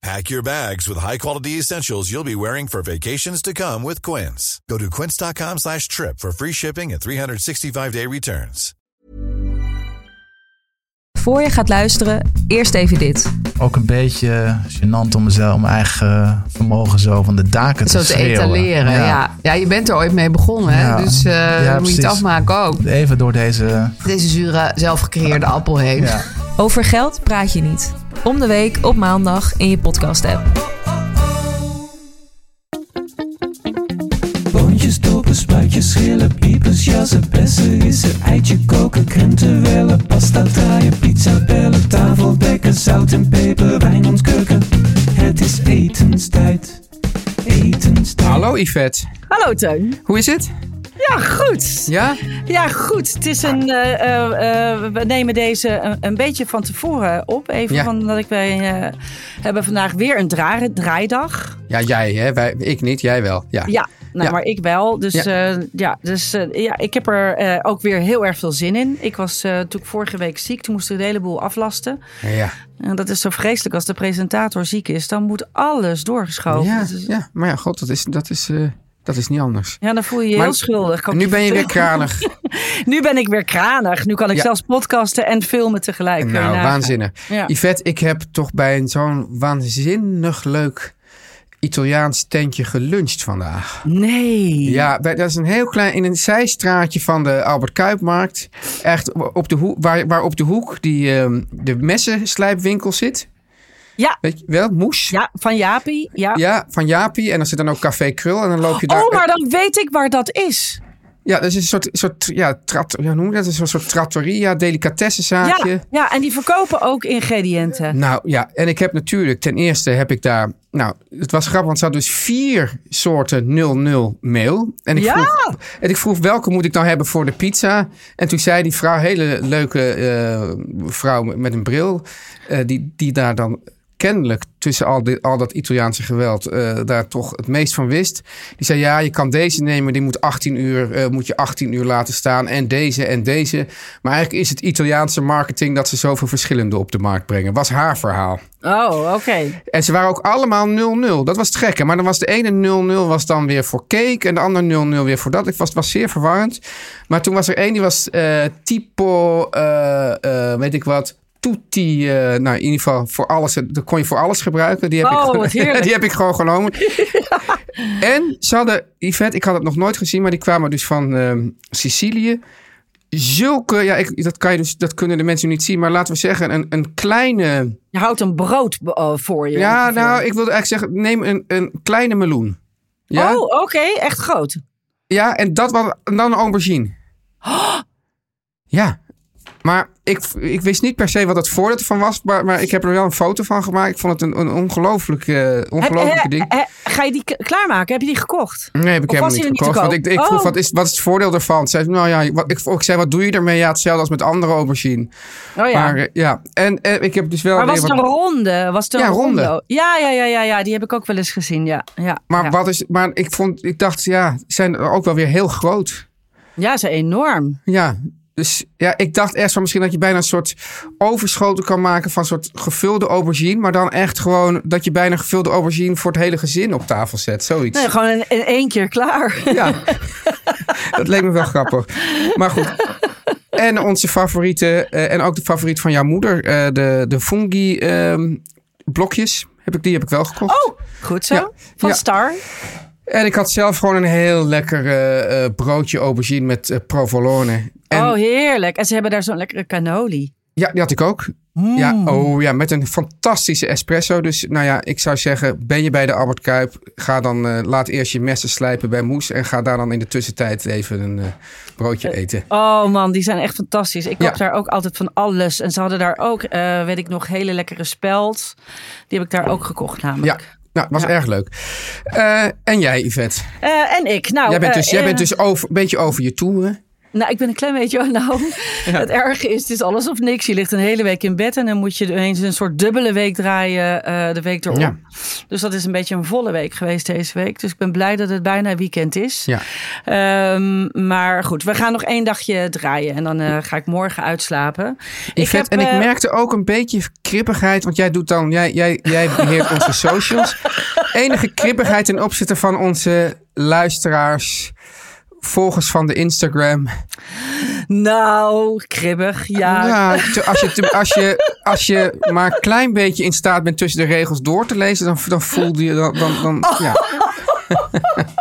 Pack your bags with high-quality essentials you'll be wearing for vacations to come with Quince. Go to quince.com slash trip for free shipping and 365-day returns. Voor je gaat luisteren, eerst even dit. Ook een beetje gênant om mezelf, mijn eigen vermogen zo van de daken te Zo te schreeuwen. etaleren, ja. ja. je bent er ooit mee begonnen, hè? Ja. dus eh Ja, dan moet je het afmaken ook. Even door deze... Deze zure, zelfgecreëerde appel heen. Over geld praat je niet. Om de week op maandag in je podcast-app. Boontjes, dopen, spuitjes, schillen, piepers, jassen, bessen, rissen, eitje koken, krenten wellen, pasta draaien, pizza bellen, tafel dekken, zout en peper, wijn ontkurken. Het is etenstijd, etenstijd. Hallo Yvette, Hallo Teun. hoe is het? Ja, goed. Ja? Ja, goed. Het is een. eh, eh, eh, we nemen deze een, een beetje van tevoren op. Even Ja. van dat ik wij hebben vandaag weer een dra- draaidag. Ja, jij hè? Wij, ik niet, jij wel. Ja. Ja, nou, Ja. maar ik wel. Dus Ja. ja, dus, ja ik heb er ook weer heel erg veel zin in. Ik was toen ik vorige week ziek. Toen moest ik een heleboel aflasten. Ja, En dat is zo vreselijk als de presentator ziek is. Dan moet alles doorgeschoven. ja, ja. maar ja, god, dat is, dat is, dat is niet anders. ja, dan voel je je Maar heel schuldig. kan Nu ben je weer kranig. Nu ben ik weer kranig. Nu kan ik Ja. zelfs podcasten en filmen tegelijk. Nou, waanzinnig. Ja. Yvette, ik heb toch bij een zo'n waanzinnig leuk Italiaans tentje geluncht vandaag. Nee. Ja, bij- dat is een heel klein, in een zijstraatje van de Albert Kuipmarkt. Echt op de hoek, waar, waar op de hoek die, ehm, de messenslijpwinkel zit. Ja. Weet je wel, Moes. Ja, van Jaapie. Ja. Ja, van Jaapie. En dan zit dan ook Café Krul. En dan loop je daar. Oh, maar dan weet ik waar dat is. Ja, dat is een soort, soort ja, trat, ja, hoe noem je dat? Een soort, soort trattoria, delicatessenzaakje. Ja, ja, en die verkopen ook ingrediënten. Nou ja, en ik heb natuurlijk, ten eerste heb ik daar, nou, het was grappig, want ze hadden dus vier soorten 00 meel. En ik, Ja! vroeg, en ik vroeg welke moet ik nou hebben voor de pizza. En toen zei die vrouw, hele leuke eh, vrouw met- met een bril, eh, die, die daar dan kennelijk tussen al, dit, al dat Italiaanse geweld eh, daar toch het meest van wist. Die zei, ja, je kan deze nemen, die moet 18 uur, eh, moet je 18 uur laten staan. En deze en deze. Maar eigenlijk is het Italiaanse marketing dat ze zoveel verschillende op de markt brengen. Was haar verhaal. Oh, oké. En ze waren ook allemaal 0-0. Dat was het gekke. Maar dan was de ene 0-0 was dan weer voor cake. En de andere 0-0 weer voor dat. Het was, was zeer verwarrend. Maar toen was er één die was typo, eh, eh, weet ik wat... Tutti, eh, nou in ieder geval voor alles. Dat kon je voor alles gebruiken. Die heb, Oh, ik, wat die heb ik gewoon genomen. En ze hadden, Yvette, ik had het nog nooit gezien, maar die kwamen dus van ehm, Sicilië. Zulke, ja, ik, dat, kan je dus, dat kunnen de mensen niet zien, maar laten we zeggen, een, een kleine. Je houdt een brood eh, voor je. Ja, ongeveer. nou, ik wilde eigenlijk zeggen, neem een, een kleine meloen. Ja, Oh, oké. Echt groot. ja en dat was en dan een aubergine. Ja, maar ik, ik wist niet per se wat het voordeel van was, maar, maar ik heb er wel een foto van gemaakt. Ik vond het een, een ongelooflijk, eh, he- ding. he- ga je die klaarmaken? Heb je die gekocht? Nee, heb ik Of helemaal niet gekocht. Want ik, ik vroeg, wat is, wat is het voordeel ervan? Ze zei, nou ja, wat, ik, ik zei, wat doe je ermee? Ja, hetzelfde als met andere aubergine. Oh ja. Maar eh, ja, en eh, ik heb dus wel... maar was het een wat- ronde? Was het een Ja, ronde. Ja, ja, ja, ja, ja. Die heb ik ook wel eens gezien. Ja, ja. maar, ja. wat is, maar ik, vond, ik dacht, ja, ze zijn ook wel weer heel groot. Ja, ze enorm. Ja, dus ja, ik dacht eerst van misschien dat je bijna een soort overschoten kan maken van een soort gevulde aubergine. Maar dan echt gewoon dat je bijna gevulde aubergine voor het hele gezin op tafel zet. Zoiets. Nee, gewoon in, in één keer klaar. Ja, dat leek me wel grappig. Maar goed. En onze favoriete, eh, en ook de favoriet van jouw moeder, eh, de, de fungi ehm, blokjes. Heb ik, die heb ik wel gekocht. Oh, goed zo. Ja. Van Ja. Star. En ik had zelf gewoon een heel lekker eh, broodje aubergine met provolone. En- oh, heerlijk. En ze hebben daar zo'n lekkere cannoli. Ja, die had ik ook. Ja, oh ja, met een fantastische espresso. Dus nou ja, ik zou zeggen, ben je bij de Albert Kuip, ga dan, eh, laat eerst je messen slijpen bij Moes en ga daar dan in de tussentijd even een eh, broodje eten. Oh man, die zijn echt fantastisch. Ik koop Ja. daar ook altijd van alles. En ze hadden daar ook, eh, weet ik nog, hele lekkere speld. Die heb ik daar ook gekocht namelijk. Ja, nou, was erg leuk. Eh, en jij, Yvette? Eh, en ik. Nou, jij bent eh, dus, jij eh, bent dus over, een beetje over je toeren. Nou, ik ben een klein beetje. Nou, het erge is, het is alles of niks. Je ligt een hele week in bed en dan moet je ineens een soort dubbele week draaien eh, de week erop. Ja. Dus dat is een beetje een volle week geweest deze week. Dus ik ben blij dat het bijna weekend is. Ja. Ehm, maar goed, we gaan nog één dagje draaien en dan eh, ga ik morgen uitslapen. Yvette, en ik eh, merkte ook een beetje krippigheid, want jij doet dan, jij, jij, jij beheert onze socials. Enige krippigheid ten opzichte van onze luisteraars, volgers van de Instagram. Nou, kribbig, ja. Als je, als, je, als je maar een klein beetje in staat bent tussen de regels door te lezen, dan, dan voelde je dan. dan, dan ja.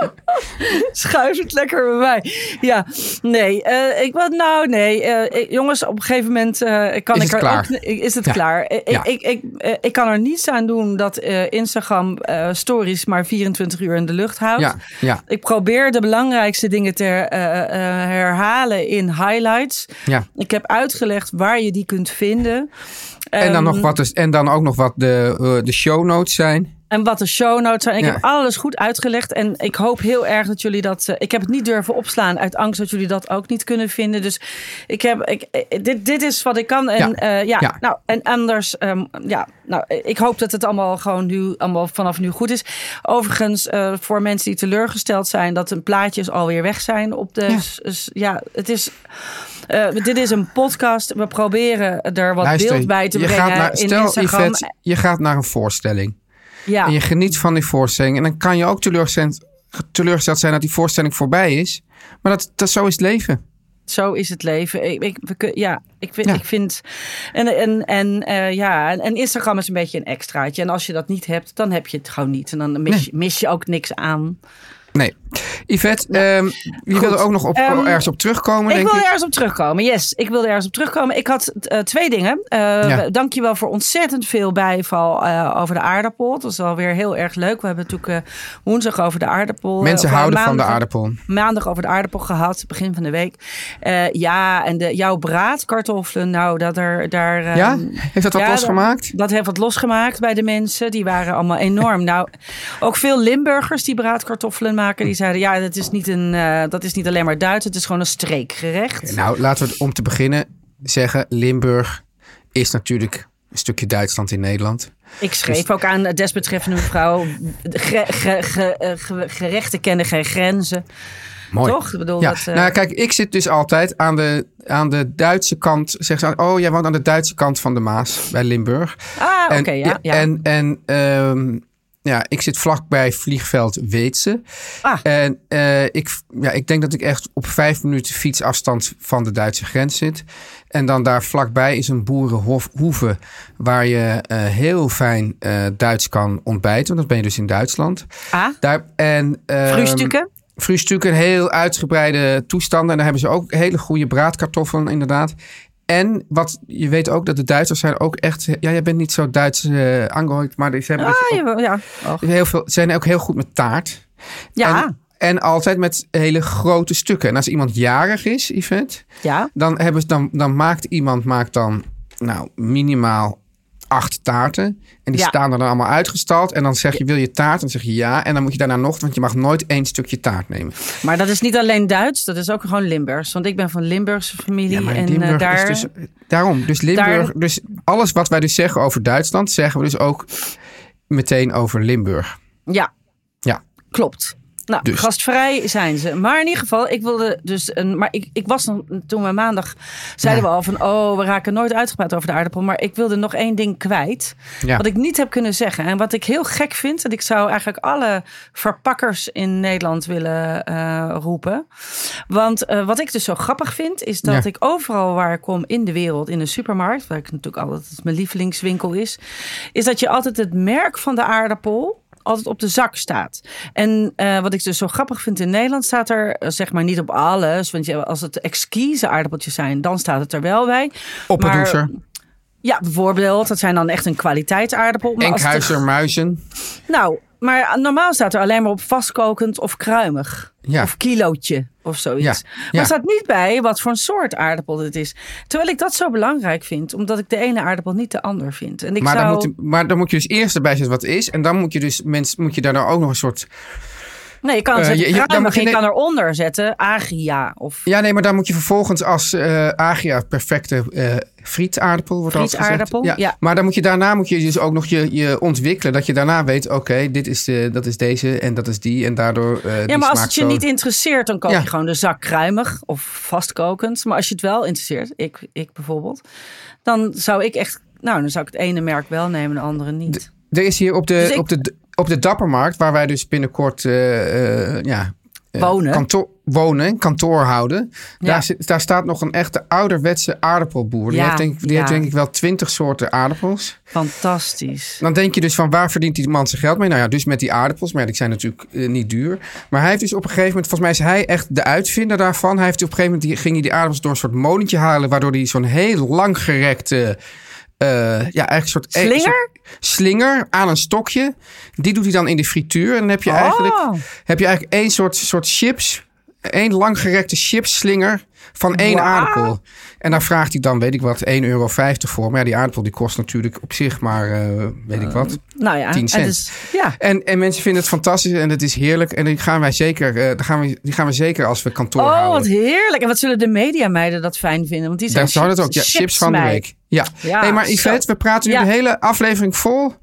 Schuif het lekker bij mij. Ja, nee. eh, ik wil, nou, nee. eh, jongens, op een gegeven moment eh, kan Is ik het er klaar? ook. Is het Ja. klaar? Ja. Ik, ik, ik, ik kan er niets aan doen dat Instagram stories maar 24 uur in de lucht houdt. Ja, ja. Ik probeer de belangrijkste dingen te herhalen in highlights. Ja. Ik heb uitgelegd waar je die kunt vinden. En, dan Ehm, nog wat is, en dan ook nog wat de, de show notes zijn. En wat de show notes zijn. Ik Ja. heb alles goed uitgelegd. En ik hoop heel erg dat jullie dat. eh, ik heb het niet durven opslaan uit angst dat jullie dat ook niet kunnen vinden. Dus ik heb. Ik, eh, dit, dit is wat ik kan. En Ja. ja, ja, Ja. nou, en anders. ehm, ja, nou, ik hoop dat het allemaal gewoon nu. Allemaal vanaf nu goed is. Overigens, eh, voor mensen die teleurgesteld zijn dat hun plaatjes alweer weg zijn op de. Ja. ja het is. eh, dit is een podcast. We proberen er wat Luister, beeld bij te brengen. in stel, Instagram. Yvette, je gaat naar een voorstelling. Ja. En je geniet van die voorstelling. En dan kan je ook teleurgesteld, teleurgesteld zijn dat die voorstelling voorbij is. Maar dat, dat, zo is het leven. Zo is het leven. Ik, ik, we ja, ik, vind, Ja. ik vind. En, en, en eh, ja, en, Instagram is een beetje een extraatje. En als je dat niet hebt, dan heb je het gewoon niet. En dan mis, Nee. mis je ook niks aan. Nee. Yvette, ehm, je wilde ook nog op, Ehm, ergens op terugkomen, Ik denk wil ik. ergens op terugkomen. Yes, ik wilde ergens op terugkomen. Ik had eh, twee dingen. Eh Ja. Dank je wel voor ontzettend veel bijval eh, over de aardappel. Dat is alweer heel erg leuk. We hebben natuurlijk woensdag over de aardappel. Mensen houden van de aardappel. maandag over de aardappel gehad, begin van de week. Ja, en de, jouw braadkartoffelen, nou, dat er daar. eh, Ja? Heeft dat wat ja, losgemaakt? Dat, dat heeft wat losgemaakt bij de mensen. Die waren allemaal enorm. nou, ook veel Limburgers die braadkartoffelen maken, die zeiden: ja, dat is niet, een, eh, dat is niet alleen maar Duits, het is gewoon een streekgerecht. Nou, laten we het om te beginnen zeggen. Limburg is natuurlijk een stukje Duitsland in Nederland. Ik schreef ook aan het desbetreffende mevrouw: eh, ge- gerechten kennen geen grenzen. Mooi. Toch? Ik bedoel, Ja, dat, eh, nou kijk, ik zit dus altijd aan de, aan de Duitse kant. Zeg ze, oh, jij woont aan de Duitse kant van de Maas bij Limburg. Ah, oké, ja, ja. En, en ehm, ja, ik zit vlakbij vliegveld Weetse. Ah. En eh, ik, ja, ik denk dat ik echt op vijf minuten fietsafstand van de Duitse grens zit. En dan daar vlakbij is een boerenhoeve waar je eh, heel fijn eh, Duits kan ontbijten. Want dat ben je dus in Duitsland. Ah, Daar, en, ehm, Frühstücken? Frühstücken, heel uitgebreide toestanden. En daar hebben ze ook hele goede braadkartoffelen inderdaad. En wat je weet ook dat de Duitsers zijn ook echt... Ja, jij bent niet zo Duits uh, aangehoord, maar ze hebben dus ah, ook ja. Och. heel veel, zijn ook heel goed met taart. Ja. En, en altijd met hele grote stukken. En als iemand jarig is, Yvette, ja. dan, hebben ze, dan, dan maakt iemand maakt dan nou, minimaal acht taarten. En die Ja. staan er dan allemaal uitgestald. En dan zeg je, wil je taart? En dan zeg je ja. En dan moet je daarna nog, want je mag nooit één stukje taart nemen. Maar dat is niet alleen Duits, dat is ook gewoon Limburgs. Want ik ben van Limburgse familie. Ja, en Limburg eh, daar. dus... Daarom, dus Limburg... Daar- Dus alles wat wij dus zeggen over Duitsland... zeggen we dus ook meteen over Limburg. Ja, Ja. klopt. Nou, Dus. gastvrij zijn ze. Maar in ieder geval, ik wilde dus een. Maar ik, ik was nog, toen we maandag zeiden we al van. Oh, we raken nooit uitgepraat over de aardappel. Maar ik wilde nog één ding kwijt. Ja. Wat ik niet heb kunnen zeggen. En wat ik heel gek vind. En ik zou eigenlijk alle verpakkers in Nederland willen eh, roepen. Want eh, wat ik dus zo grappig vind. Is dat Ja. ik overal waar ik kom in de wereld. In een supermarkt. Waar ik natuurlijk altijd mijn lievelingswinkel is. Is dat je altijd het merk van de aardappel altijd op de zak staat. En eh, wat ik dus zo grappig vind in Nederland staat er, eh, zeg maar niet op alles. Want je, als het exquise aardappeltjes zijn, dan staat het er wel bij. Opperdoezer. Maar- Ja, bijvoorbeeld. Dat zijn dan echt een kwaliteitsaardappel. Enkhuizer, muizen. Nou, maar normaal staat er alleen maar op vastkokend of kruimig. Ja. Of kilootje of zoiets. Ja, Maar er staat niet bij wat voor een soort aardappel het is. Terwijl ik dat zo belangrijk vind. Omdat ik de ene aardappel niet de ander vind. En ik Maar, zou... dan moet, maar dan moet je dus eerst erbij zetten wat het is. En dan moet je dus mens, moet je daar nou ook nog een soort. Nee, je kan Eh, zetten je- je- dan kruimig moet je en je ne- kan eronder zetten agria. Of Ja, nee, maar dan moet je vervolgens als eh Agia perfecte eh frietaardappel wordt gezegd. Frietaardappel, ja. Maar dan moet je daarna moet je dus ook nog je, je ontwikkelen. Dat je daarna weet, oké, dit is de, dat is deze en dat is die. En daardoor. eh, die ja, maar als het je zo. niet interesseert, dan koop Ja. je gewoon de zak kruimig of vastkokend. Maar als je het wel interesseert, ik, ik bijvoorbeeld, dan zou ik echt, nou, dan zou ik het ene merk wel nemen, de andere niet. Er is hier op de, Dus op de, op de Dappermarkt, waar wij dus binnenkort eh, eh, ja, eh, Wonen. Kantoor, wonen, kantoor houden. Ja. Daar, zit, daar staat nog een echte ouderwetse aardappelboer. Die, Ja, heeft, denk, die ja. heeft denk ik wel twintig soorten aardappels. Fantastisch. Dan denk je dus van waar verdient die man zijn geld mee? Nou ja, dus met die aardappels. Maar die zijn natuurlijk niet duur. Maar hij heeft dus op een gegeven moment, volgens mij is hij echt de uitvinder daarvan. Hij heeft op een gegeven moment, die, ging hij die aardappels door een soort molentje halen. Waardoor hij zo'n heel lang gerekte, eh, ja eigenlijk een soort... eh, Slinger? soort slinger aan een stokje. Die doet hij dan in de frituur. En dan heb je Oh. eigenlijk, heb je eigenlijk één soort, soort chips. Één langgerekte chipsslinger van één aardappel. En daar vraagt hij dan, weet ik wat, 1,50 euro voor. Maar ja, die aardappel die kost natuurlijk op zich maar, eh, weet ik wat, Nou ja, 10 en cent. dus, ja. En, en mensen vinden het fantastisch en het is heerlijk. En die gaan wij zeker, eh, die gaan we, die gaan we zeker als we kantoor Oh, houden. wat heerlijk. En wat zullen de mediameiden dat fijn vinden? Want die zijn Daar het ook, ja, chips- chips van de week. Ja. Ja, hey, maar zo. Yvette, we praten nu de hele aflevering vol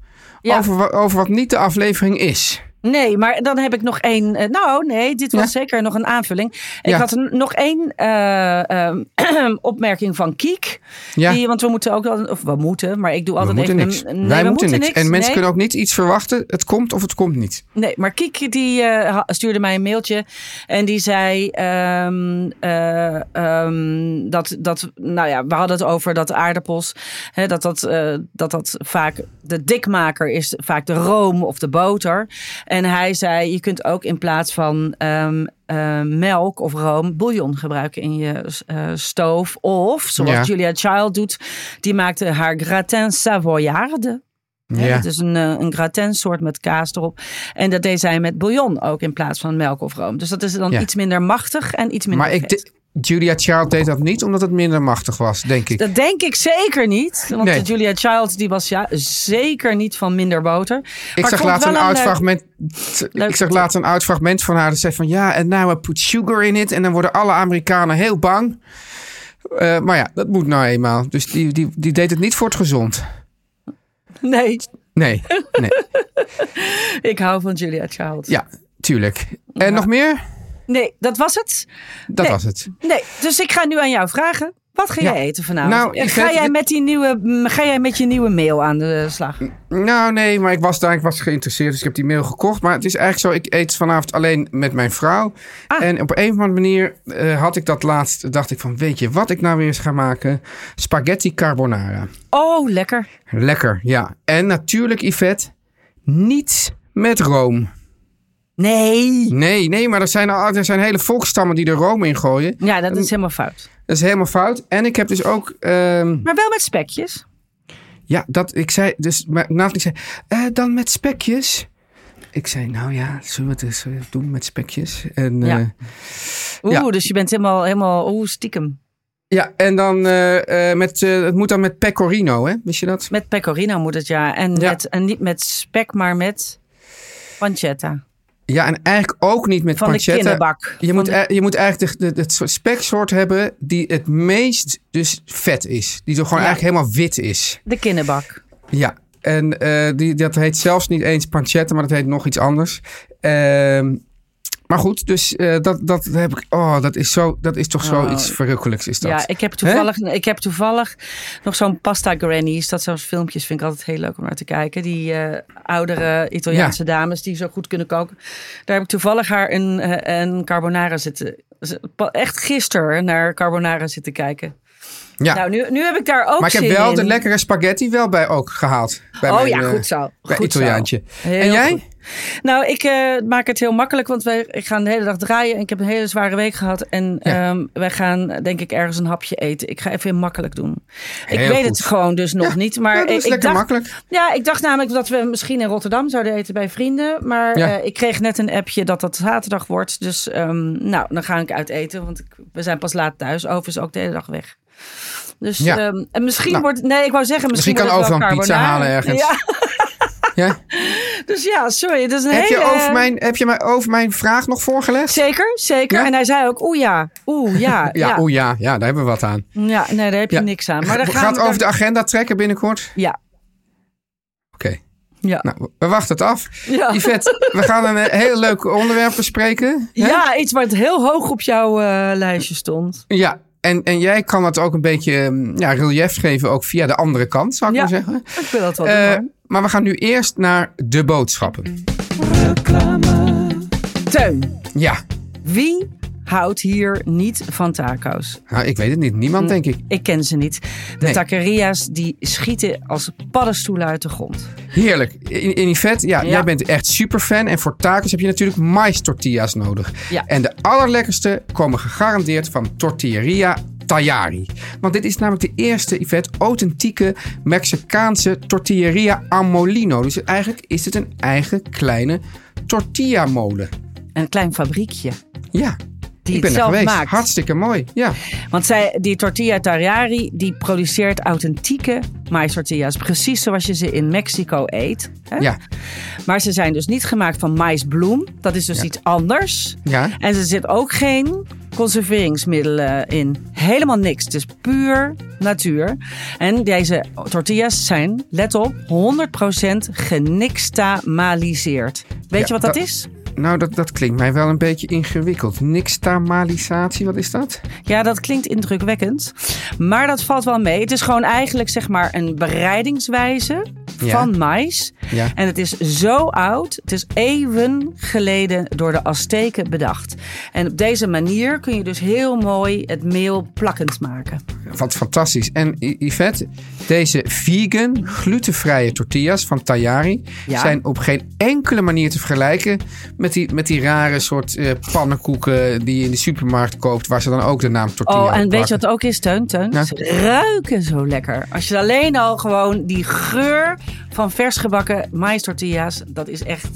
over, over wat niet de aflevering is. Nee, maar dan heb ik nog één. eh, nou, nee, dit was Ja. zeker nog een aanvulling. Ik Ja. had een- nog één eh, ehm, opmerking van Kiek. Ja. Die, want we moeten ook wel, of we moeten, maar ik doe We altijd moeten even. niks. een- nee, Wij we moeten niks. En mensen kunnen ook niet iets verwachten. Het komt of het komt niet. Nee, maar Kiek die eh, stuurde mij een mailtje en die zei ehm, eh, ehm, dat, dat, nou ja, we hadden het over dat aardappels, hè, dat, dat, dat dat vaak de dikmaker is, vaak de room of de boter. En hij zei, je kunt ook in plaats van ehm, eh, melk of room bouillon gebruiken in je eh, stoof. Of, zoals Ja. Julia Child doet, die maakte haar gratin savoyarde. Hè, Ja. Het is een, eh, een gratin soort met kaas erop. En dat deed zij met bouillon ook in plaats van melk of room. Dus dat is dan Ja. iets minder machtig en iets minder Maar ik, Julia Child deed dat niet omdat het minder machtig was, denk ik. Dat denk ik zeker niet. Want Nee. Julia Child die was ja, zeker niet van minder boter. Ik Maar zag laatst wel een oud leuk- fragment. leuk Ik zag laatst een oud fragment van haar. Dat zei van ja, en nou I put sugar in it. En dan worden alle Amerikanen heel bang. Eh, maar ja, dat moet nou eenmaal. Dus die, die, die deed het niet voor het gezond. Nee, Nee, nee. ik hou van Julia Child. Ja, tuurlijk. En nog meer? Nee, dat was het. Dat Nee. was het. Nee, dus ik ga nu aan jou vragen. Wat ga Ja. jij eten vanavond? Nou, ga, Yvette, jij met die nieuwe, mm, ga jij met je nieuwe mail aan de slag? Nou, nee, maar ik was daar, ik was geïnteresseerd, dus ik heb die mail gekocht. Maar het is eigenlijk zo, ik eet vanavond alleen met mijn vrouw. Ah. En op een of andere manier eh, had ik dat laatst, dacht ik van, weet je wat ik nou weer eens ga maken? Spaghetti carbonara. Oh, lekker. Lekker, ja. En natuurlijk, Yvette, niet met room. Nee. Nee, nee, maar er zijn, er zijn hele volkstammen die er room in gooien. Ja, dat is helemaal fout. Dat is helemaal fout. En ik heb dus ook... ehm, Maar wel met spekjes. Ja, dat ik zei, dus Nathalie zei, eh, dan met spekjes. Ik zei, nou ja, zullen we het eens eh, doen met spekjes? En, Ja. ja. Oeh, Ja. dus je bent helemaal, helemaal oeh, stiekem. ja, en dan eh, eh, met, eh, het moet dan met pecorino, hè? Wist je dat? Met pecorino moet het ja. En, Ja. Met, en niet met spek, maar met pancetta. Ja, en eigenlijk ook niet met Van de kinnebak. Je Van moet, de- e- je moet eigenlijk de, de, het soort speksoort hebben die het meest dus vet is. Die zo gewoon Ja. eigenlijk helemaal wit is. De kinnebak. Ja, en eh, die, dat heet zelfs niet eens pancetta, maar dat heet nog iets anders. Ehm, maar goed, dus eh, dat, dat heb ik. Oh, dat is, zo, dat is toch Oh. zoiets verrukkelijks, is dat? Ja, ik heb toevallig, ik heb toevallig nog zo'n pasta grannies. Dat soort filmpjes vind ik altijd heel leuk om naar te kijken. Die eh, oudere Italiaanse dames die zo goed kunnen koken. Daar heb ik toevallig haar een, eh, een carbonara zitten. Echt gisteren naar carbonara zitten kijken. Ja. Nou, nu, nu heb ik daar ook maar ik heb wel in. de lekkere spaghetti wel bij ook gehaald. Bij Oh mijn, ja, goed zo. Bij Goed. Italiaantje. En jij? goed. Nou, ik eh, maak het heel makkelijk, want wij ik ga de hele dag draaien. En ik heb een hele zware week gehad. En Ja. ehm, wij gaan, denk ik, ergens een hapje eten. Ik ga even heel makkelijk doen. ik weet goed. het gewoon dus nog niet. Maar Ja, dat is ik, lekker dacht, makkelijk. Ja, ik dacht namelijk dat we misschien in Rotterdam zouden eten bij vrienden. Maar eh, ik kreeg net een appje dat dat zaterdag wordt. Dus ehm, nou, dan ga ik uit eten. Want ik, we zijn pas laat thuis. Over is ook de hele dag weg. Dus Ja. ehm, en misschien Nou, wordt... Nee, ik wou zeggen, misschien, misschien kan overal een pizza halen ergens. Ja, Ja? dus ja, sorry. Het is een Heb, hele... je over mijn, heb je mij over mijn vraag nog voorgelegd? Zeker, zeker. Ja? En hij zei ook, oeh ja, oeh ja. Ja, ja. oeh ja, ja, daar hebben we wat aan. Ja, nee, daar heb je niks aan. Maar daar gaan Gaat we over de agenda trekken binnenkort? Ja. Oké. Ja. Nou, we wachten het af. Ja. Yvette, we gaan een eh, heel leuk onderwerp bespreken. hè? Ja, iets wat heel hoog op jouw eh, lijstje stond. Ja, en, en jij kan het ook een beetje mm, ja, relief geven, ook via de andere kant, zou ik Ja. maar zeggen. Ik wil dat wel doen. Maar we gaan nu eerst naar de boodschappen. hoor. Teun, Ja, wie houdt hier niet van taco's? nou, ik weet het niet. Niemand, denk ik. Ik ken ze niet. De Nee. taqueria's die schieten als paddenstoelen uit de grond. Heerlijk. In, in Yvette, ja, Ja. jij bent echt super fan. En voor tacos heb je natuurlijk mais tortillas nodig. Ja. En de allerlekkerste komen gegarandeerd van Tortilleria Tayari. Want dit is namelijk de eerste, Yvette, authentieke Mexicaanse tortilleria a molino. Dus eigenlijk is het een eigen kleine tortilla molen. Een klein fabriekje. Ja, Die ik ben het zelf geweest. maakt. Hartstikke mooi. Ja. Want zij, die tortilla tariari, die produceert authentieke mais tortillas. Precies zoals je ze in Mexico eet. Hè? Ja. Maar ze zijn dus niet gemaakt van maisbloem. Dat is dus Ja. iets anders. Ja. En er zit ook geen conserveringsmiddelen in. Helemaal niks. Het is puur natuur. En deze tortillas zijn, let op, 100% genixtamaliseerd. Weet Ja, je wat dat, dat- is? Nou, dat, dat klinkt mij wel een beetje ingewikkeld. Nixtamalisatie, wat is dat? Ja, dat klinkt indrukwekkend. Maar dat valt wel mee. Het is gewoon eigenlijk zeg maar een bereidingswijze Ja. van mais. Ja. En het is zo oud. Het is eeuwen geleden door de Azteken bedacht. En op deze manier kun je dus heel mooi het meel plakkend maken. Wat fantastisch. En Yvette, deze vegan, glutenvrije tortillas van Tayari Ja. zijn op geen enkele manier te vergelijken met die, met die rare soort eh, pannenkoeken die je in de supermarkt koopt, waar ze dan ook de naam tortilla Oh, en weet je wat ook is, Teun? Teun? Ja. Ze ruiken zo lekker. Als je alleen al gewoon die geur van vers gebakken mais tortillas, dat is echt...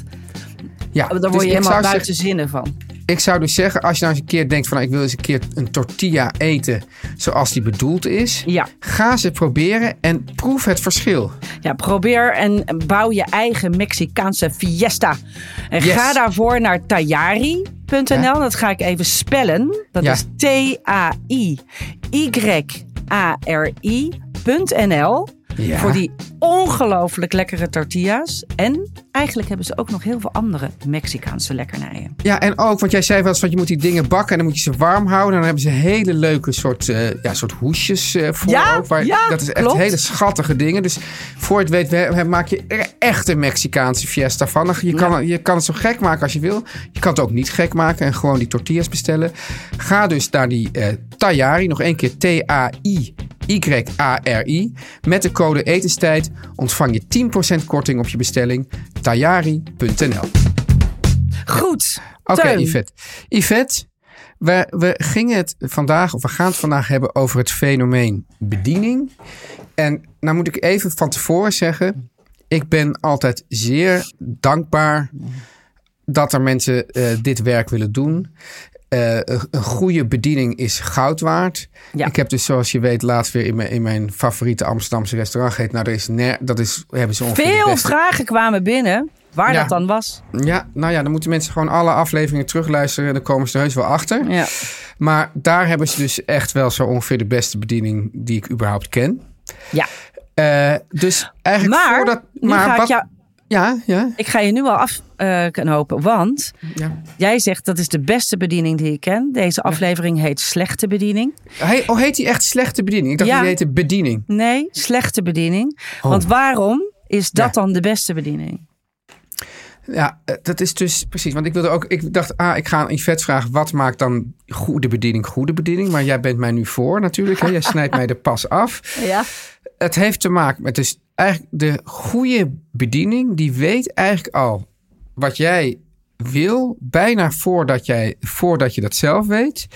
Ja, Daar dus word je helemaal buiten zinnen van. Ik zou dus zeggen, als je nou eens een keer denkt van ik wil eens een keer een tortilla eten zoals die bedoeld is, Ja. ga ze proberen en proef het verschil. Ja, probeer en bouw je eigen Mexicaanse fiesta. En Yes. ga daarvoor naar tayari.nl. Ja. Dat ga ik even spellen. Dat Ja. is T-A-I-Y-A-R-I.nl. Ja. Voor die ongelooflijk lekkere tortillas. En eigenlijk hebben ze ook nog heel veel andere Mexicaanse lekkernijen. Ja, en ook, want jij zei wel eens je moet die dingen bakken en dan moet je ze warm houden. En dan hebben ze hele leuke soort, eh, ja, soort hoesjes eh, voor Ja, ook. Waar, ja, dat is echt klopt. hele schattige dingen. Dus voor het weet we- we- maak je er echt een Mexicaanse fiesta van. Je kan, je kan het zo gek maken als je wil. Je kan het ook niet gek maken en gewoon die tortillas bestellen. Ga dus naar die eh Tayari, nog één keer T-A-I. Y-A-R-I. Met de code etenstijd ontvang je 10% korting op je bestelling. Tayari.nl Goed. Oké, Teun. Yvette. Yvette, we, we gingen het vandaag, of we gaan het vandaag hebben over het fenomeen bediening. En nou moet ik even van tevoren zeggen, ik ben altijd zeer dankbaar dat er mensen eh, dit werk willen doen. Eh, een- een goede bediening is goud waard. Ja. Ik heb dus, zoals je weet, laatst weer in mijn, in mijn favoriete Amsterdamse restaurant gegeten. Nou, is, ner- dat is hebben ze Veel beste vragen kwamen binnen waar Ja. dat dan was. ja, nou ja, dan moeten mensen gewoon alle afleveringen terugluisteren. En dan komen ze er heus wel achter. Ja. Maar daar hebben ze dus echt wel zo ongeveer de beste bediening die ik überhaupt ken. Ja. Eh, dus eigenlijk Maar, voordat... nu ga ik wat- jou- Ja, ja, Ik ga je nu al af eh knopen, want ja. jij zegt dat is de beste bediening die ik ken. Deze aflevering heet slechte bediening. Hey, oh, heet die echt slechte bediening? Ik dacht Ja. die heette bediening. Nee, slechte bediening. Oh. Want waarom is dat dan de beste bediening? Ja, eh, dat is dus precies. Want ik wilde ook, ik dacht, ah, ik ga aan Yvette vragen, wat maakt dan goede bediening goede bediening? Maar jij bent mij nu voor natuurlijk. Hè? Jij snijdt mij er pas af. Ja. Het heeft te maken met dus eigenlijk de goede bediening, die weet eigenlijk al wat jij wil, bijna voordat, jij, voordat je dat zelf weet.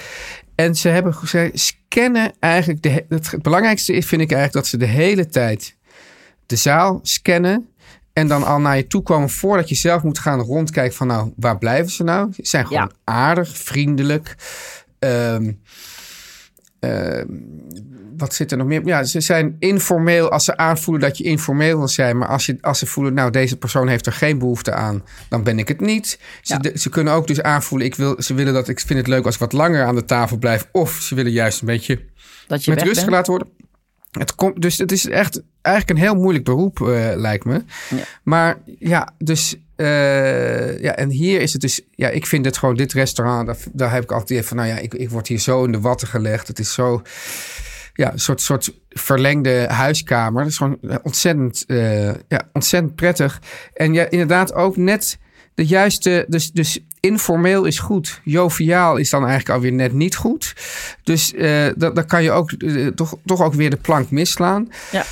En ze hebben ze scannen eigenlijk. De, he- het belangrijkste is, vind ik eigenlijk, dat ze de hele tijd de zaal scannen. En dan al naar je toe komen voordat je zelf moet gaan rondkijken van nou, waar blijven ze nou? Ze zijn gewoon aardig, vriendelijk. Ehm, ehm, wat zit er nog meer? Ja, ze zijn informeel als ze aanvoelen dat je informeel wil zijn. Maar als, je, als ze voelen, nou, deze persoon heeft er geen behoefte aan, dan ben ik het niet. Ze, de- ze kunnen ook dus aanvoelen, ik wil, ze willen dat ik vind het leuk als ik wat langer aan de tafel blijf. Of ze willen juist een beetje Dat je met rust bent. gelaten worden. Het komt, dus het is echt eigenlijk een heel moeilijk beroep, eh, lijkt me. Maar ja, dus eh, ja, en hier is het dus, ja, ik vind het gewoon dit restaurant, daar, daar heb ik altijd van, nou ja, ik, ik word hier zo in de watten gelegd. Het is zo, ja, een soort, soort verlengde huiskamer. Dat is gewoon ontzettend, eh, ja, ontzettend prettig. En ja, inderdaad ook net de juiste, dus, dus informeel is goed. Joviaal is dan eigenlijk alweer net niet goed. Dus eh dat, dan kan je ook eh, toch, toch ook weer de plank misslaan. Ja.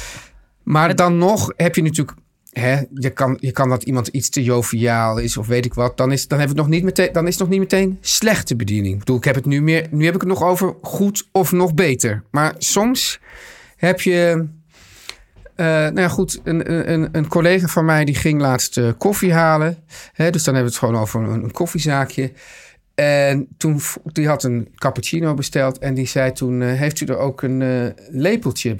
Maar dan nog heb je natuurlijk. Hè, je, kan, je kan dat iemand iets te joviaal is of weet ik wat. Dan is, dan hebben het nog niet meteen, dan is het nog niet meteen slechte bediening. Ik bedoel, ik heb het nu meer. Nu heb ik het nog over goed of nog beter. Maar soms heb je. eh, nou ja, goed. Een, een, een collega van mij die ging laatst eh, koffie halen. Hè, dus dan hebben we het gewoon over een, koffiezaakje. En toen die had een cappuccino besteld. En die zei toen: eh, Heeft u er ook een lepeltje?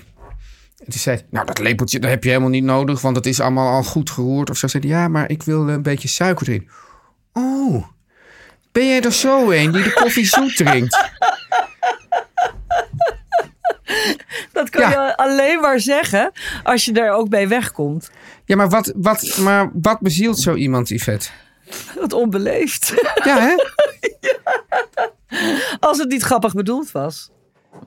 En toen zei hij, nou dat lepeltje dat heb je helemaal niet nodig, want het is allemaal al goed geroerd. Of zo zei hij, ja, maar ik wil een beetje suiker erin. Oh, ben jij er zo een die de koffie zoet drinkt? Dat kan je alleen maar zeggen als je er ook bij wegkomt. Ja, maar wat, wat, maar wat bezielt zo iemand, Yvette? Wat onbeleefd. Ja, hè? Als het niet grappig bedoeld was.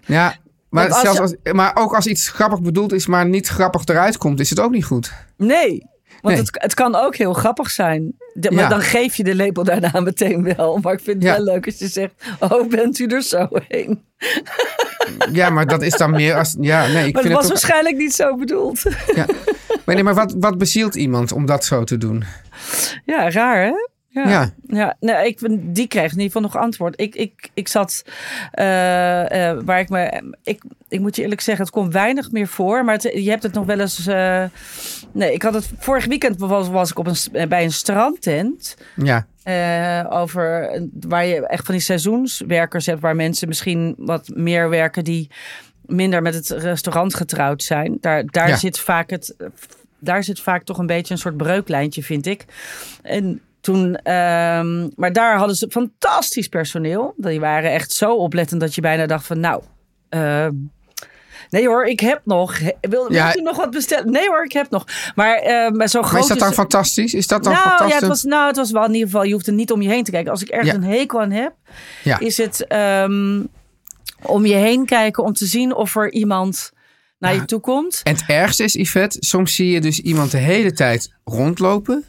Ja, maar, als zelfs als, maar ook als iets grappig bedoeld is, maar niet grappig eruit komt, is het ook niet goed. Nee. Want Nee. Het, het kan ook heel grappig zijn. De- maar Ja. dan geef je de lepel daarna meteen wel. Maar ik vind het Ja. wel leuk als je zegt... Oh, bent u er zo heen? Ja, maar dat is dan meer als. Ja, nee, ik maar het vind was het ook, waarschijnlijk niet zo bedoeld. ja. Maar, nee, maar wat, wat bezielt iemand om dat zo te doen? Ja, raar hè? Ja. Ja. ja. nee, ik, die kreeg in ieder geval nog antwoord. Ik, ik, ik zat eh, eh, waar ik me. Ik, ik moet je eerlijk zeggen, het komt weinig meer voor. Maar het- je hebt het nog wel eens. eh, nee, ik had het vorig weekend was, was ik op een, bij een strandtent. Ja. over waar je echt van die seizoenswerkers hebt, waar mensen misschien wat meer werken die minder met het restaurant getrouwd zijn. Daar, daar Ja. zit vaak het. Daar zit vaak toch een beetje een soort breuklijntje, vind ik. En toen, ehm, maar daar hadden ze fantastisch personeel. Die waren echt zo oplettend dat je bijna dacht van, nou, ehm, nee hoor, ik heb nog. Wil, Ja. wilt u nog wat bestellen? Nee hoor, ik heb nog. Maar, eh, maar zo groot is dat dan is- fantastisch? Is dat dan nou, fantastisch? Ja, het was, nou, het was wel in ieder geval, je hoeft er niet om je heen te kijken. Als ik ergens Ja. een hekel aan heb, Ja. is het ehm, om je heen kijken om te zien of er iemand naar je toe komt. En het ergste is, Yvette, soms zie je dus iemand de hele tijd rondlopen.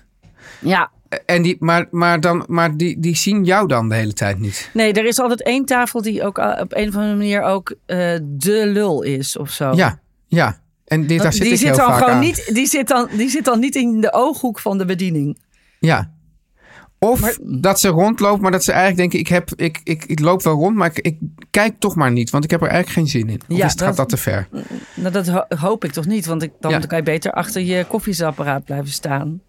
Ja. En die, maar maar, dan, maar die, die zien jou dan de hele tijd niet. Nee, er is altijd één tafel die ook eh, op een of andere manier ook eh, de lul is of zo. Ja, ja. En die, daar zit die ik zit heel dan vaak gewoon aan. niet, die zit dan, die zit dan niet in de ooghoek van de bediening. Ja. Of dat ze rondlopen, maar dat ze eigenlijk denken: ik, heb, ik, ik, ik loop wel rond, maar ik, ik kijk toch maar niet, want ik heb er eigenlijk geen zin in. Of Ja, is het, gaat dat- te ver? Nou, dat ho- hoop ik toch niet, want ik, dan Ja. kan je beter achter je koffiezetapparaat blijven staan.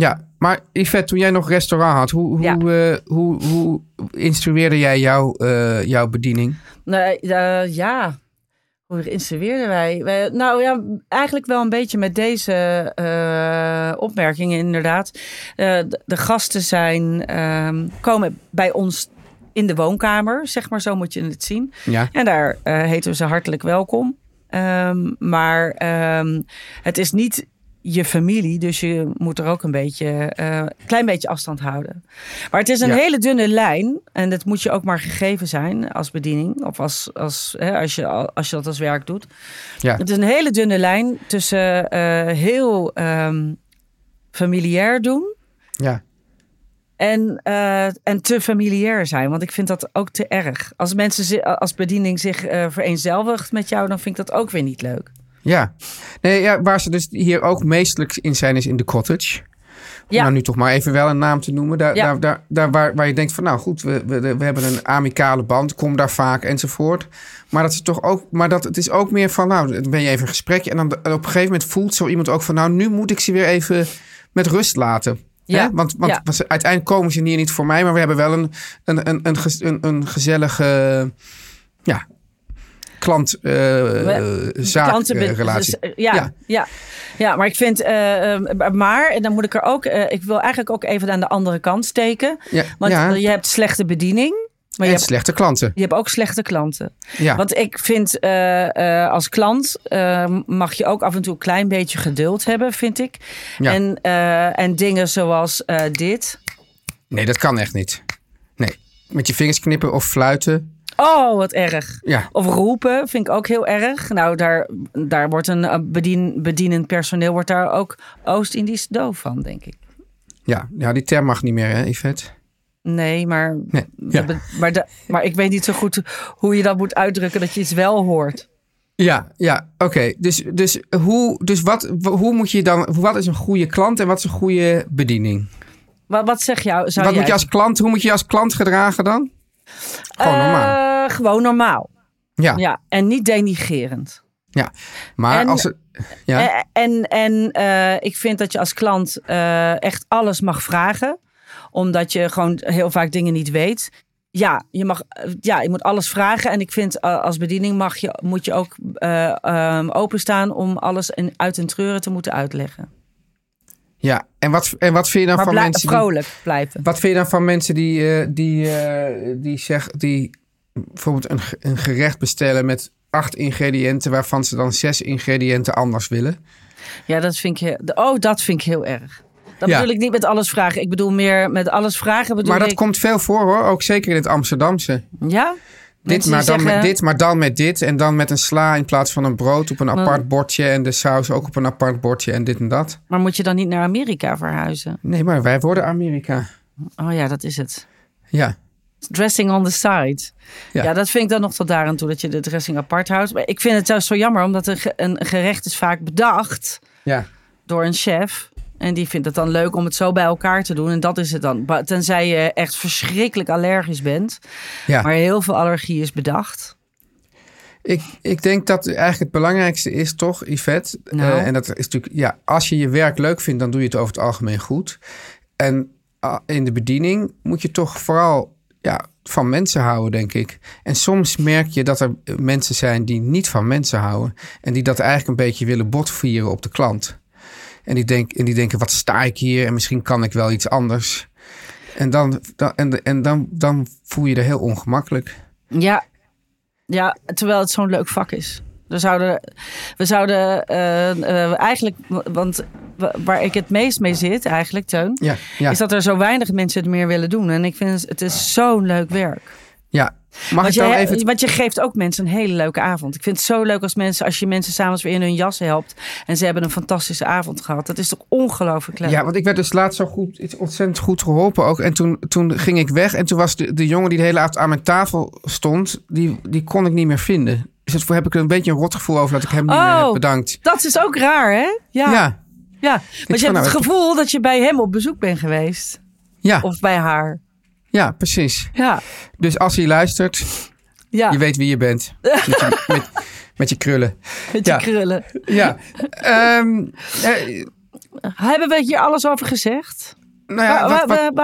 Ja, maar Yvette, toen jij nog restaurant had, hoe, hoe, eh, hoe, hoe instrueerde jij jouw, eh, jouw bediening? Nee, eh, ja. Hoe instrueerden wij? wij? Nou ja, eigenlijk wel een beetje met deze opmerkingen inderdaad. De, de gasten zijn, ehm, komen bij ons in de woonkamer, zeg maar, zo moet je het zien. Ja. En daar heten we ze hartelijk welkom. Ehm, maar ehm, het is niet je familie, dus je moet er ook een beetje, eh, klein beetje afstand houden. Maar het is een Ja. hele dunne lijn en dat moet je ook maar gegeven zijn als bediening of als, als, hè, als, je, als je dat als werk doet. Ja. Het is een hele dunne lijn tussen eh, heel ehm, familiair doen Ja. en, eh, en te familiair zijn. Want ik vind dat ook te erg. Als mensen als bediening zich vereenzelvigt met jou, dan vind ik dat ook weer niet leuk. Ja. Nee, ja, waar ze dus hier ook meestelijk in zijn, is in de cottage. om nou nu toch maar even wel een naam te noemen. Daar, Ja. daar, daar, daar waar, waar je denkt van nou goed, we, we, we hebben een amicale band, kom daar vaak enzovoort. Maar dat is toch ook, maar dat het is ook meer van nou, dan ben je even een gesprekje en dan op een gegeven moment voelt zo iemand ook van nou, nu moet ik ze weer even met rust laten. Ja. Hè? Want, want Ja. ze- uiteindelijk komen ze hier niet voor mij, maar we hebben wel een, een, een, een, een gezellige ja, klant eh eh, relatie. dus, eh, ja, ja. Ja. ja. maar ik vind, maar, en dan moet ik er ook, ik wil eigenlijk ook even aan de andere kant steken. Ja, Want ja. je hebt slechte bediening, maar je hebt, slechte klanten. je hebt ook slechte klanten. Ja. Want ik vind als klant mag je ook af en toe een klein beetje geduld hebben, vind ik. Ja. En, en dingen zoals dit. Nee, dat kan echt niet. Nee. Met je vingers knippen of fluiten. Oh, wat erg. Ja. Of roepen vind ik ook heel erg. Nou, daar, daar wordt een eh, bedien, bedienend personeel wordt daar ook Oost-Indisch doof van, denk ik. Ja, ja, die term mag niet meer, hè, Yvette? Nee, maar, Nee. Ja. de- maar, de- maar ik weet niet zo goed hoe je dat moet uitdrukken dat je iets wel hoort. Ja, ja, oké. Dus, dus, hoe, dus wat, hoe moet je dan, wat is een goede klant en wat is een goede bediening? Wat, wat zeg jou? Zou wat jij moet je als klant, hoe moet je je als klant gedragen dan? Gewoon normaal. Eh, gewoon normaal. Ja, ja. Ja, en niet denigerend. Maar En- als ja, Eh, En, en eh, ik vind dat je als klant echt alles mag vragen. Omdat je gewoon heel vaak dingen niet weet. Ja, je, mag, ja, je moet alles vragen. En ik vind als bediening mag je, moet je ook ehm, openstaan om alles in, uit en treuren te moeten uitleggen. ja. En wat, en wat vind je dan maar van mensen die, vrolijk blijven. Wat vind je dan van mensen die, die, eh, die, zeg, die bijvoorbeeld een, een gerecht bestellen met acht ingrediënten, waarvan ze dan zes ingrediënten anders willen? Ja, dat vind ik, he- oh, dat vind ik heel erg. Dat Ja. bedoel ik niet met alles vragen. Ik bedoel meer met alles vragen. Bedoel Maar dat ik, komt veel voor hoor, ook zeker in het Amsterdamse. Ja? Dit, maar dan zeggen- met dit, maar dan met dit. En dan met een sla in plaats van een brood op een apart bordje. En de saus ook op een apart bordje en dit en dat. Maar moet je dan niet naar Amerika verhuizen? Nee, maar wij worden Amerika. Oh ja, dat is het. Ja, Dressing on the side. Ja. Ja. dat vind ik dan nog tot daar aan toe dat je de dressing apart houdt. Maar ik vind het juist zo jammer, omdat een, ge- een gerecht is vaak bedacht ja. door een chef. En die vindt het dan leuk om het zo bij elkaar te doen. En dat is het dan. Tenzij je echt verschrikkelijk allergisch bent. ja. Maar heel veel allergie is bedacht. Ik, ik denk dat eigenlijk het belangrijkste is toch, Yvette. Nou. eh, en dat is natuurlijk, ja, als je je werk leuk vindt, dan doe je het over het algemeen goed. En ah, in de bediening moet je toch vooral ja, van mensen houden, denk ik. En soms merk je dat er eh, mensen zijn die niet van mensen houden. En die dat eigenlijk een beetje willen botvieren op de klant. En die, denk, en die denken, wat sta ik hier? En misschien kan ik wel iets anders. En dan, dan, en, en dan, dan voel je je er heel ongemakkelijk. Ja, ja terwijl het zo'n leuk vak is. We zouden, we zouden eh, eh, eigenlijk, want wa- waar ik het meest mee zit, eigenlijk, Teun, Ja, ja, is dat er zo weinig mensen het meer willen doen. En ik vind het, is zo'n leuk werk. ja. Mag Want ik je, dan even... want je geeft ook mensen een hele leuke avond. Ik vind het zo leuk als mensen, als je mensen s'avonds weer in hun jas helpt en ze hebben een fantastische avond gehad. Dat is toch ongelooflijk leuk. Ja, want ik werd dus laatst zo goed, iets ontzettend goed geholpen ook. En toen, toen ging ik weg en toen was de, de jongen die de hele avond aan mijn tafel stond, die, die kon ik niet meer vinden. Dus daarvoor heb ik er een beetje een rotgevoel over dat ik hem niet meer heb Oh. bedankt. Dat is ook raar, hè? Ja. Ja, ja. Want je hebt nou, het ik- gevoel dat je bij hem op bezoek bent geweest. ja, Of bij haar. ja, precies. Ja. Dus als hij luistert, Ja. je weet wie je bent. Met je, met, met je krullen. Met je Ja. krullen. Ja. Ehm, eh, Hebben we hier alles over gezegd? Nou ja,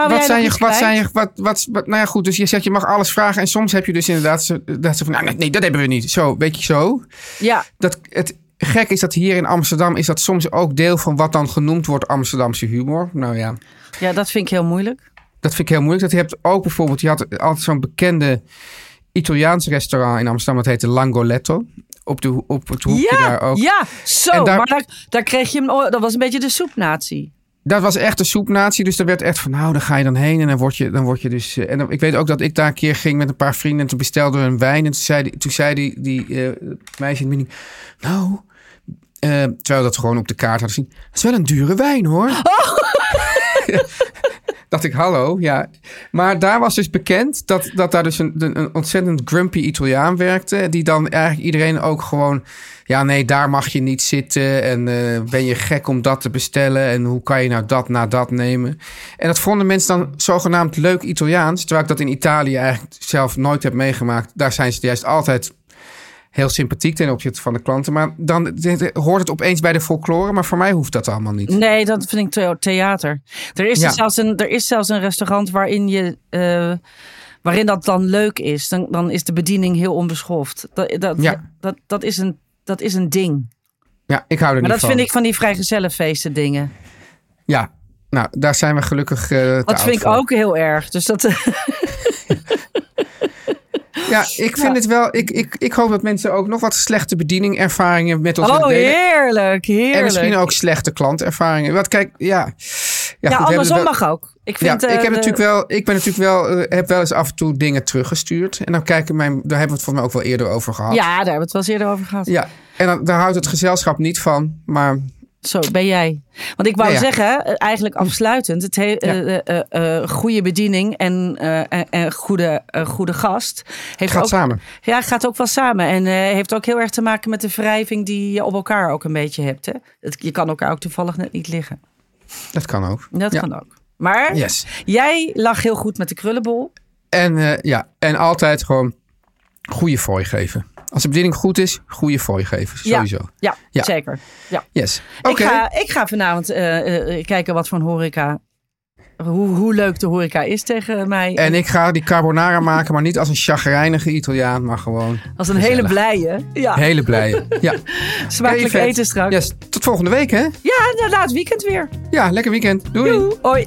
wat, zijn je, wat zijn je, wat, wat, nou ja, goed, dus je zegt je mag alles vragen en soms heb je dus inderdaad zo- dat ze van, nou, nee, dat hebben we niet. Zo, weet je zo. Ja. Dat, het gek is dat hier in Amsterdam is dat soms ook deel van wat dan genoemd wordt Amsterdamse humor. Nou ja, Ja, dat vind ik heel moeilijk. dat vind ik heel moeilijk. Dat je hebt ook bijvoorbeeld, je had altijd zo'n bekende Italiaans restaurant in Amsterdam, dat heette Langoletto. Op, de, op het hoekje Ja, daar ook. ja, zo. Daar- Maar daar, daar kreeg je hem, o- dat was een beetje de soepnatie. Dat was echt een soepnatie. Dus daar werd echt van, nou, daar ga je dan heen. En dan word je, dan word je dus... eh, En dan, ik weet ook dat ik daar een keer ging met een paar vrienden. En toen bestelden we een wijn. En toen zei die, toen zei die, die eh, meisje in de bediening... Nou, eh, terwijl we dat gewoon op de kaart hadden zien. Dat is wel een dure wijn, hoor. dacht ik, hallo, ja. Maar daar was dus bekend dat, dat daar dus een, een ontzettend grumpy Italiaan werkte. Die dan eigenlijk iedereen ook gewoon... Ja, nee, daar mag je niet zitten. En eh, ben je gek om dat te bestellen? En hoe kan je nou dat na dat nemen? En dat vonden mensen dan zogenaamd leuk Italiaans. Terwijl ik dat in Italië eigenlijk zelf nooit heb meegemaakt. Daar zijn ze juist altijd heel sympathiek ten opzichte van de klanten. Maar dan hoort het opeens bij de folklore. Maar voor mij hoeft dat allemaal niet. Nee, dat vind ik the- theater. Er is, Ja. dus zelfs een, er is zelfs een restaurant waarin je. eh, waarin dat dan leuk is. Dan, dan is de bediening heel onbeschoft. Dat, dat, Ja. dat, dat, is, een, dat is een ding. Ja, ik hou er Maar niet dat van. vind ik van die vrijgezellenfeesten dingen. Ja, nou, daar zijn we gelukkig te Dat vind ik voor. ook heel erg. Dus dat. Ja, ik vind het wel. Ik, ik, ik hoop dat mensen ook nog wat slechte bedieningervaringen met ons Oh, willen delen. heerlijk, heerlijk. En misschien ook slechte klantervaringen. Want kijk, ja. Ja, Ja, goed, hebben andersom wel- mag ook. Ik vind, ja, eh, ik, heb de- natuurlijk wel, ik ben natuurlijk wel, eh, heb wel eens af en toe dingen teruggestuurd. En dan kijken mijn, daar hebben we het volgens mij ook wel eerder over gehad. Ja, daar hebben we het wel eens eerder over gehad. Ja, en dan, daar houdt het gezelschap niet van. Maar Zo ben jij. Want ik wou Ja, ja. zeggen, eh, eigenlijk afsluitend, het he- eh, eh, eh, goede bediening en, goede, goede gast. Heeft gaat ook, samen. Ja, gaat ook wel samen. En heeft ook heel erg te maken met de wrijving die je op elkaar ook een beetje hebt. Hè? Je kan elkaar ook toevallig net niet liggen. Dat kan ook. Dat Ja. kan ook. Maar Yes. jij lag heel goed met de krullenbol. En, ja, en altijd gewoon goede fooi geven. Als de bediening goed is, goede fooi geven. Sowieso. Ja, ja, Ja. zeker. Ja. Yes. Ik, ga, ik ga vanavond eh, kijken wat voor horeca... Hoe, hoe leuk de horeca is tegen mij. En ik ga die carbonara maken, maar niet als een chagrijnige Italiaan, maar gewoon Als een hele blije. Ja. hele blij. Ja. Smakelijk eten straks. Yes. Tot volgende week, hè? Ja, nou, na het weekend weer. Ja, lekker weekend. Doei. Doei. Hoi.